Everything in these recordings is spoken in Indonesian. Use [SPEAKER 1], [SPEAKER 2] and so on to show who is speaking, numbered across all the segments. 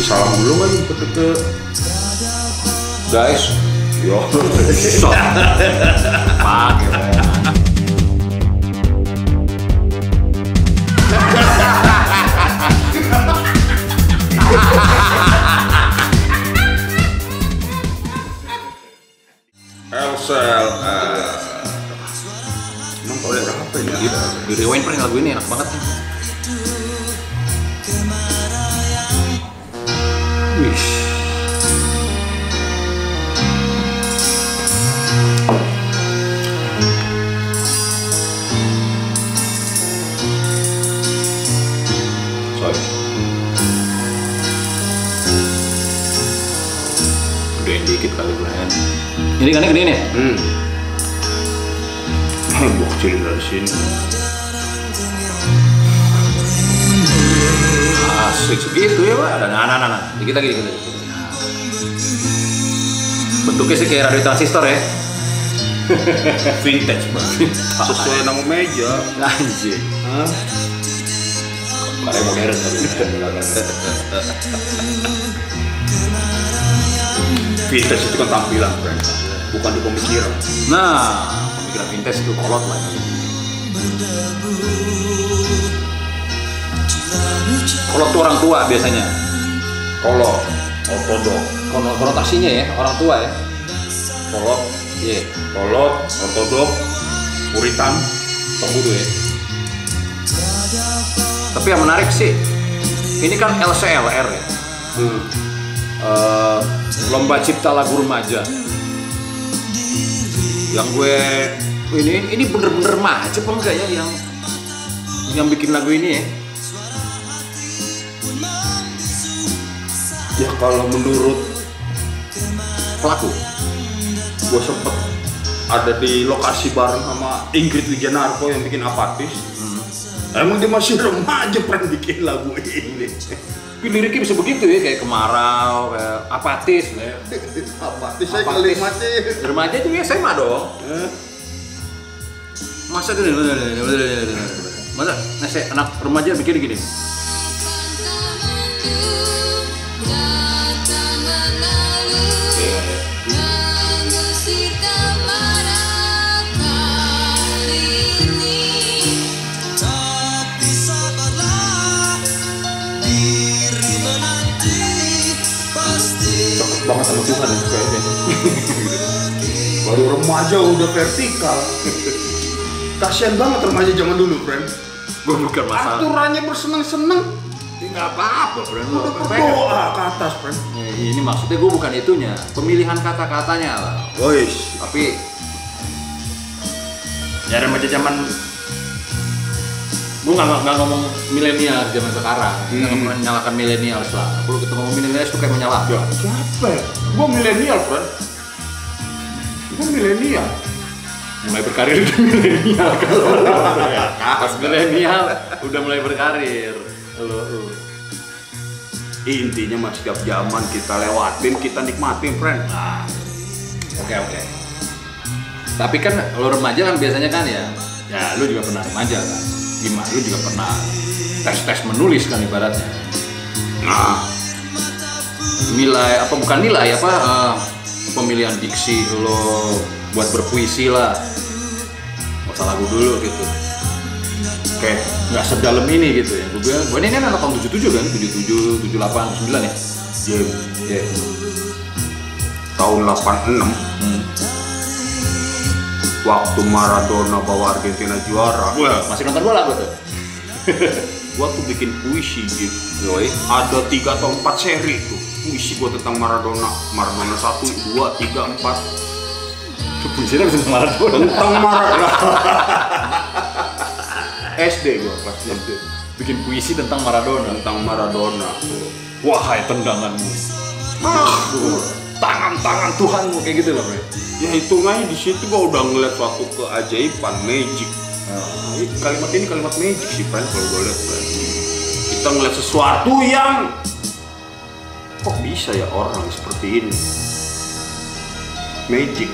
[SPEAKER 1] kasih salam dulu kan ke ke
[SPEAKER 2] Guys,
[SPEAKER 1] yo. Eh, emang tahun berapa
[SPEAKER 2] rewind Friend lagu ini enak banget. Wih.
[SPEAKER 1] Sorry.
[SPEAKER 2] Gedein dikit kali Friend. Ini kan gedein ya?
[SPEAKER 1] Hmm. Kecilin dari sini.
[SPEAKER 2] Asik segitu ya pak. Nah, nah, nah, nah. Dikit lagi, dikit lagi. Bentuknya sih kayak radio transistor ya.
[SPEAKER 1] Vintage bro. Sesuai nama meja.
[SPEAKER 2] Anjir.
[SPEAKER 1] Hah?
[SPEAKER 2] Karya modern tapi.
[SPEAKER 1] Vintage itu kan tampilan, friend. Bukan di pemikiran.
[SPEAKER 2] Nah, pemikiran vintage itu kolot lah. Kolot tuh orang tua biasanya.
[SPEAKER 1] Kolot, ortodok,
[SPEAKER 2] Kono- Konotasinya ya, orang tua ya.
[SPEAKER 1] kolot,
[SPEAKER 2] Iya,
[SPEAKER 1] kolot, ortodok, puritan.
[SPEAKER 2] pembunuh ya. Tapi yang menarik sih, ini kan LCLR ya.
[SPEAKER 1] Hmm.
[SPEAKER 2] Eh, lomba cipta lagu remaja yang gue ini ini bener-bener apa enggak ya yang yang bikin lagu ini ya
[SPEAKER 1] Ya kalau menurut
[SPEAKER 2] pelaku
[SPEAKER 1] gue sempet ada di lokasi bareng sama Ingrid Wijanarko yang bikin apatis. Emang dia masih remaja pernah bikin lagu ini.
[SPEAKER 2] tapi liriknya bisa begitu ya kayak kemarau kayak apatis ya.
[SPEAKER 1] apatis saya kalimatnya.
[SPEAKER 2] remaja ya SMA dong
[SPEAKER 1] Eh,
[SPEAKER 2] masa gini masa nasi anak remaja bikin gini
[SPEAKER 1] banget sama Tuhan ya kayaknya. Baru remaja udah vertikal. Kasian banget remaja zaman dulu, friend.
[SPEAKER 2] gue bukan masalah
[SPEAKER 1] Aturannya bersenang-senang,
[SPEAKER 2] nggak apa-apa bro
[SPEAKER 1] udah berdoa ke atas, friend.
[SPEAKER 2] Ya, ini maksudnya gue bukan itunya pemilihan kata-katanya lah
[SPEAKER 1] Boys,
[SPEAKER 2] tapi ya remaja zaman gue nggak nggak ngomong milenial zaman sekarang nggak
[SPEAKER 1] Hmm.
[SPEAKER 2] menyalahkan milenial lah kalau kita ngomong milenial itu kayak menyalahkan
[SPEAKER 1] siapa ya? Gue milenial, friend. Gue milenial.
[SPEAKER 2] mulai berkarir di milenial kalau pas milenial udah mulai berkarir lo.
[SPEAKER 1] Intinya mas setiap zaman kita lewatin, kita nikmatin, friend.
[SPEAKER 2] Nah, oke oke. Tapi kan lo remaja kan biasanya kan ya, ya lo juga pernah remaja kan. Gimana? Lo juga pernah tes-tes menulis kan ibaratnya.
[SPEAKER 1] Nah,
[SPEAKER 2] Nilai apa bukan nilai apa eh, pemilihan diksi lo buat berpuisi lah. Usah lagu dulu gitu. Kayak nggak sedalam ini gitu ya. Gue bilang, gue ini kan anak tahun 77 kan, 77, 78, 9 ya. Iya.
[SPEAKER 1] tahun 86
[SPEAKER 2] Hmm.
[SPEAKER 1] Waktu Maradona bawa Argentina juara.
[SPEAKER 2] Wah, masih nonton bola gue tuh.
[SPEAKER 1] gua tuh bikin puisi gitu Yoi. ada tiga atau empat seri tuh puisi gua tentang Maradona Maradona satu dua tiga empat
[SPEAKER 2] Puisinya bisa Maradona.
[SPEAKER 1] tentang Maradona SD gua kelas SD
[SPEAKER 2] bikin puisi tentang Maradona.
[SPEAKER 1] tentang Maradona
[SPEAKER 2] Wahai tendanganmu,
[SPEAKER 1] ah,
[SPEAKER 2] tangan-tangan Tuhanmu kayak gitu loh, Bre.
[SPEAKER 1] ya hitungannya di situ gua udah ngeliat suatu keajaiban magic. Nah, ini kalimat ini kalimat magic sih friend kalau gua lihat friend kita ngeliat sesuatu yang kok bisa ya orang seperti ini? Magic.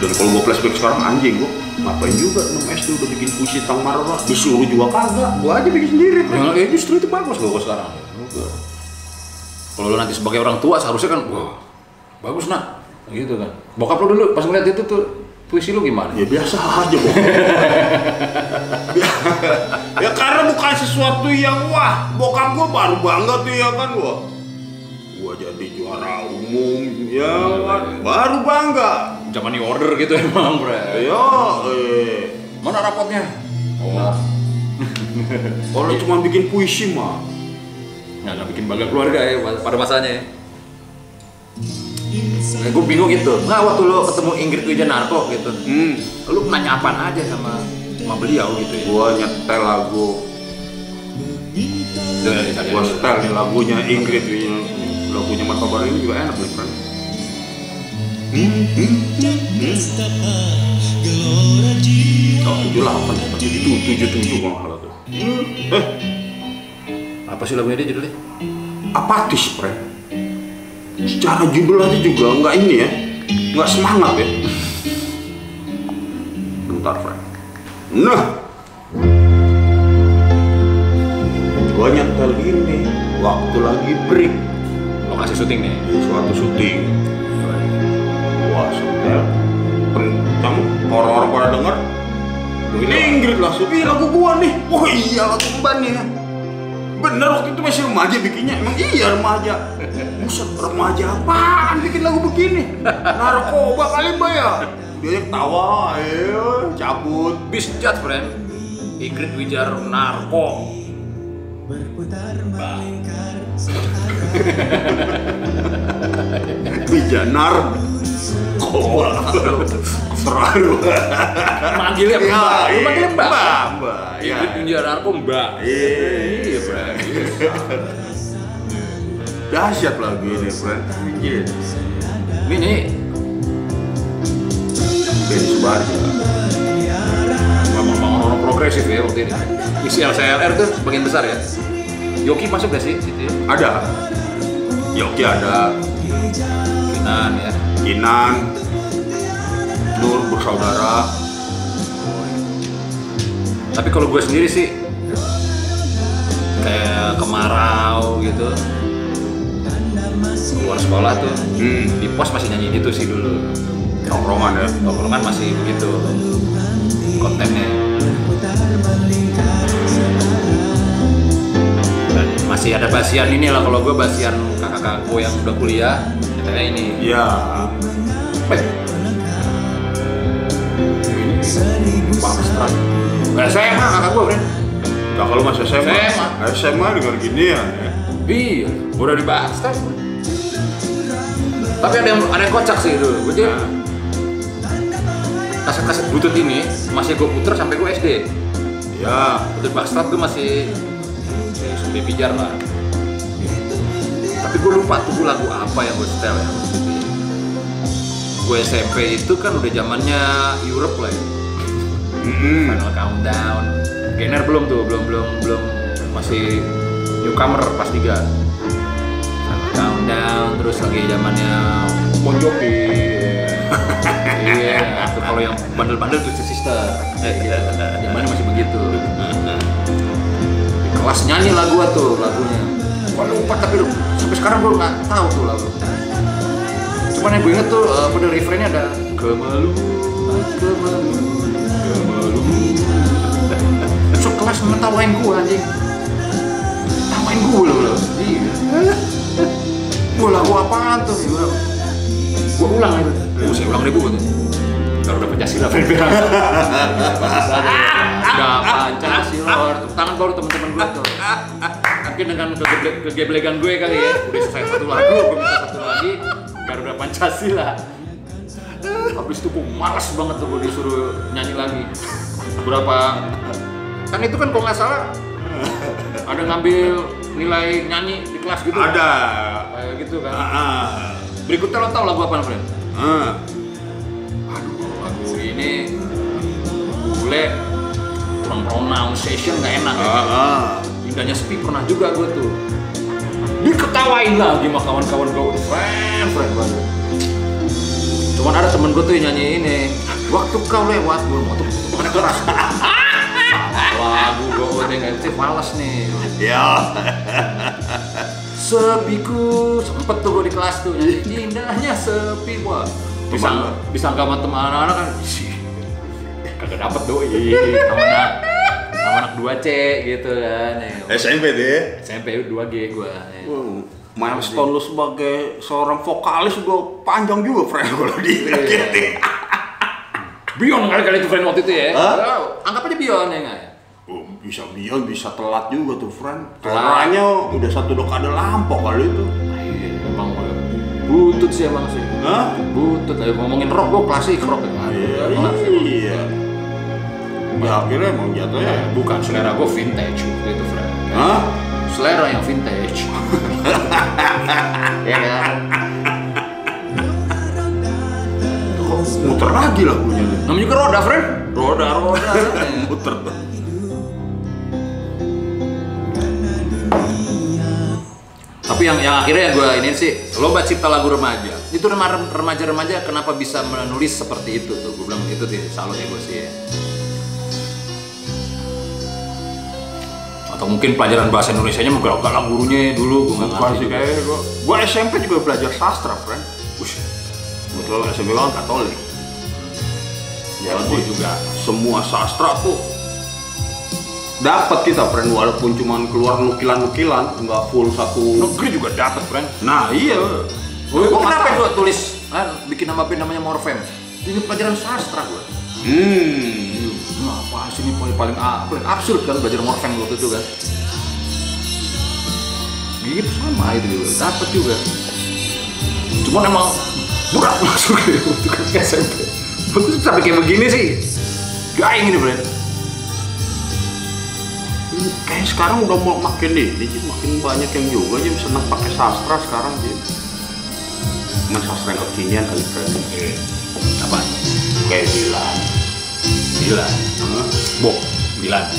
[SPEAKER 1] Dan kalau gua flashback sekarang anjing gua ngapain juga 6 SD udah bikin puisi tentang marah disuruh juga kagak gua aja bikin sendiri
[SPEAKER 2] Ya, ya justru itu bagus gua sekarang. Kalau lu nanti sebagai orang tua seharusnya kan, wah bagus nak, gitu kan. Bokap lu dulu pas ngeliat itu tuh puisi lu gimana?
[SPEAKER 1] ya biasa aja bokap ya karena bukan sesuatu yang wah bokap gua baru bangga tuh ya kan gua gua jadi juara umum ya kan. baru bangga.
[SPEAKER 2] Zaman di order gitu emang, bre.
[SPEAKER 1] ya eh
[SPEAKER 2] Mana rapotnya? Oh,
[SPEAKER 1] kalau cuma bikin puisi mah
[SPEAKER 2] nggak nggak bikin bangga keluarga ya pada masanya. ya. Nah, gue bingung gitu. Nggak waktu lo ketemu Ingrid Wijanarko gitu,
[SPEAKER 1] hmm
[SPEAKER 2] lu nanya apaan aja sama sama beliau gitu ya?
[SPEAKER 1] gua nyetel lagu
[SPEAKER 2] dulu.
[SPEAKER 1] setel nih lagunya Ingrid ini lagunya Mas Kabar ini juga enak nih friend hmm, hmm, hmm. Oh, tujuh delapan, tujuh tujuh tujuh kalau nggak salah tuh. Eh,
[SPEAKER 2] Apa sih lagunya dia judulnya?
[SPEAKER 1] apatis, friend. Secara judul aja juga nggak ini ya, nggak semangat ya. Bentar, friend. Nah, gua nyetel ini waktu lagi break
[SPEAKER 2] Lokasi syuting nih.
[SPEAKER 1] di suatu syuting. Wah, setel kencang orang-orang pada denger ini Ingrid langsung, ih lagu gua nih Oh iya lagu nih ya Bener waktu itu masih remaja bikinnya. Emang iya remaja. Buset remaja apaan bikin lagu begini? Narkoba kali mbak ya? Dia ketawa, ayo cabut.
[SPEAKER 2] Bisjat, friend. Ingrid Wijar Narko.
[SPEAKER 1] Bijanar Koba Seralu
[SPEAKER 2] Manggilnya Mbak. Lu manggilnya Mbak.
[SPEAKER 1] Mbak, Mbak ya.
[SPEAKER 2] Wijar Narko Mbak. Iya, friend.
[SPEAKER 1] Dahsyat lagu ini, friend Anjir
[SPEAKER 2] Ini
[SPEAKER 1] Ben Subarja
[SPEAKER 2] memang orang-orang progresif ya waktu ini. Isi LCLR tuh sebagian besar ya. Yoki masuk gak sih situ? ya?
[SPEAKER 1] Ada Yoki ada
[SPEAKER 2] Kinan ya.
[SPEAKER 1] Kinan Nur bersaudara
[SPEAKER 2] Tapi kalau gue sendiri sih kayak kemarau gitu. Keluar sekolah tuh
[SPEAKER 1] Hmm
[SPEAKER 2] di pos masih nyanyi gitu sih dulu.
[SPEAKER 1] Tongkrongan ya
[SPEAKER 2] Tongkrongan masih begitu kontennya. Dan masih ada basian ini lah kalau gue basian kakak-kakakku yang udah kuliah ini.
[SPEAKER 1] Iya
[SPEAKER 2] Eh. Ini Pakstran. Gak saya mah kakak gue, Bren.
[SPEAKER 1] Nah kalau masih SMA
[SPEAKER 2] SMA.
[SPEAKER 1] SMA dengan ginian ya
[SPEAKER 2] Iya, udah dibahas kan. Tapi ada yang ada yang kocak sih itu. Gue jadi kaset-kaset butut ini masih gue puter sampai gue SD.
[SPEAKER 1] Ya
[SPEAKER 2] Butut Backstrat gue masih ya, sampai pijar lah. Tapi gue lupa tuh lagu apa yang gue setel ya. Gue SMP itu kan udah zamannya Europe lah ya.
[SPEAKER 1] Mm-mm.
[SPEAKER 2] Final Countdown. Gener belum tuh, belum belum belum masih newcomer pas 3. Final Countdown terus lagi zamannya Bon Jovi. Iya, tuh kalau yang bandel-bandel tuh sister. Eh, iya, zamannya masih begitu. Di kelas nyanyi lagu tuh lagunya. Gua lupa tapi lu- sampai sekarang gua nggak tahu tuh lagu. Cuman yang gue inget tuh uh, pada refrainnya ada kemalu, kemalu, kemalu. Masuk kelas ngetawain gue anjing. Tawain gue loh loh. Iya. Gue lagu apaan tuh? Gue gue ulang itu. Gue saya ulang deh bu. Kalau udah Pancasila, bilang. Udah Pancasila. Tepuk tangan baru teman-teman gue tuh. Mungkin dengan kegeble- kegeblegan gue kali ya. Udah selesai satu lagu, gue minta satu lagi. Garuda Pancasila. Habis itu gue malas banget tuh gue disuruh nyanyi lagi. Berapa kan itu kan kalau nggak salah ada ngambil nilai nyanyi di kelas gitu
[SPEAKER 1] Ada.
[SPEAKER 2] kayak gitu kan
[SPEAKER 1] ah.
[SPEAKER 2] berikutnya lo tau lagu apa friend
[SPEAKER 1] Ah.
[SPEAKER 2] aduh lagu ini bule kurang pronunciation nggak enak ya. Indahnya sepi pernah juga gue tuh. Diketawain lagi sama kawan-kawan gue friend friend banget. Cuman ada temen gue tuh yang nyanyi ini waktu kau lewat gue motor mana keras. Lagu gue udah nggak falas nih.
[SPEAKER 1] Ya.
[SPEAKER 2] sepiku sempet tuh gue di kelas tuh indahnya sepi. Wah bisa bisa sama teman anak-anak kan? Kagak dapet doi. Sama anak sama anak 2 C gitu kan ya.
[SPEAKER 1] SMP deh.
[SPEAKER 2] SMP 2 G gue
[SPEAKER 1] Wow, milestone lu sebagai seorang vokalis juga panjang juga, friend kalau di
[SPEAKER 2] Bion kali kali itu friend waktu itu ya
[SPEAKER 1] Hah?
[SPEAKER 2] Wow, anggap aja Bion ya nggak ya
[SPEAKER 1] Oh, bisa bion, bisa telat juga tuh, friend.
[SPEAKER 2] Telat.
[SPEAKER 1] Caranya udah satu dekade lampau kali itu.
[SPEAKER 2] emang butut sih emang sih
[SPEAKER 1] Hah?
[SPEAKER 2] butut lah ngomongin rock gue klasik rock ya
[SPEAKER 1] Iya, iya. Ya akhirnya emang jatuhnya ya.
[SPEAKER 2] bukan selera gue vintage waktu itu friend
[SPEAKER 1] Hah?
[SPEAKER 2] selera yang vintage ya kan
[SPEAKER 1] muter lagi lagunya
[SPEAKER 2] namanya juga roda friend
[SPEAKER 1] Roda, roda. muter tuh.
[SPEAKER 2] tapi yang yang akhirnya gue ini sih lomba cipta lagu remaja itu remaja remaja kenapa bisa menulis seperti itu tuh gue bilang itu sih salut ya gue sih ya. Atau mungkin pelajaran bahasa Indonesia nya menggalak-galak gurunya dulu gue nggak ngerti
[SPEAKER 1] sih gua. Gua SMP juga belajar sastra, friend.
[SPEAKER 2] Ush,
[SPEAKER 1] Betul, SMP kan Katolik.
[SPEAKER 2] ya gue juga
[SPEAKER 1] semua sastra tuh dapat kita, friend, walaupun cuma keluar nukilan-nukilan, nggak full satu.
[SPEAKER 2] negeri juga dapat friend
[SPEAKER 1] Nah iya.
[SPEAKER 2] gue kenapa gue tulis kan bikin nama band namanya Morfem ini pelajaran sastra gue
[SPEAKER 1] Hmm.
[SPEAKER 2] Apa sih ini paling paling, paling absurd kan belajar morfem waktu itu kan gitu sama itu juga dapat juga cuman emang masuk ya waktu ke SMP itu sampai kayak begini sih gaing ini Bren
[SPEAKER 1] Kayak sekarang udah mau makin ini, Ji. makin banyak yang juga aja senang pakai sastra sekarang sih. Cuman sastra yang kekinian kali, friend.
[SPEAKER 2] apa
[SPEAKER 1] Kayak Dilan.
[SPEAKER 2] Dilan
[SPEAKER 1] Hah?
[SPEAKER 2] Bo Dilan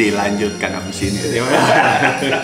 [SPEAKER 1] Dilanjutkan habis ini.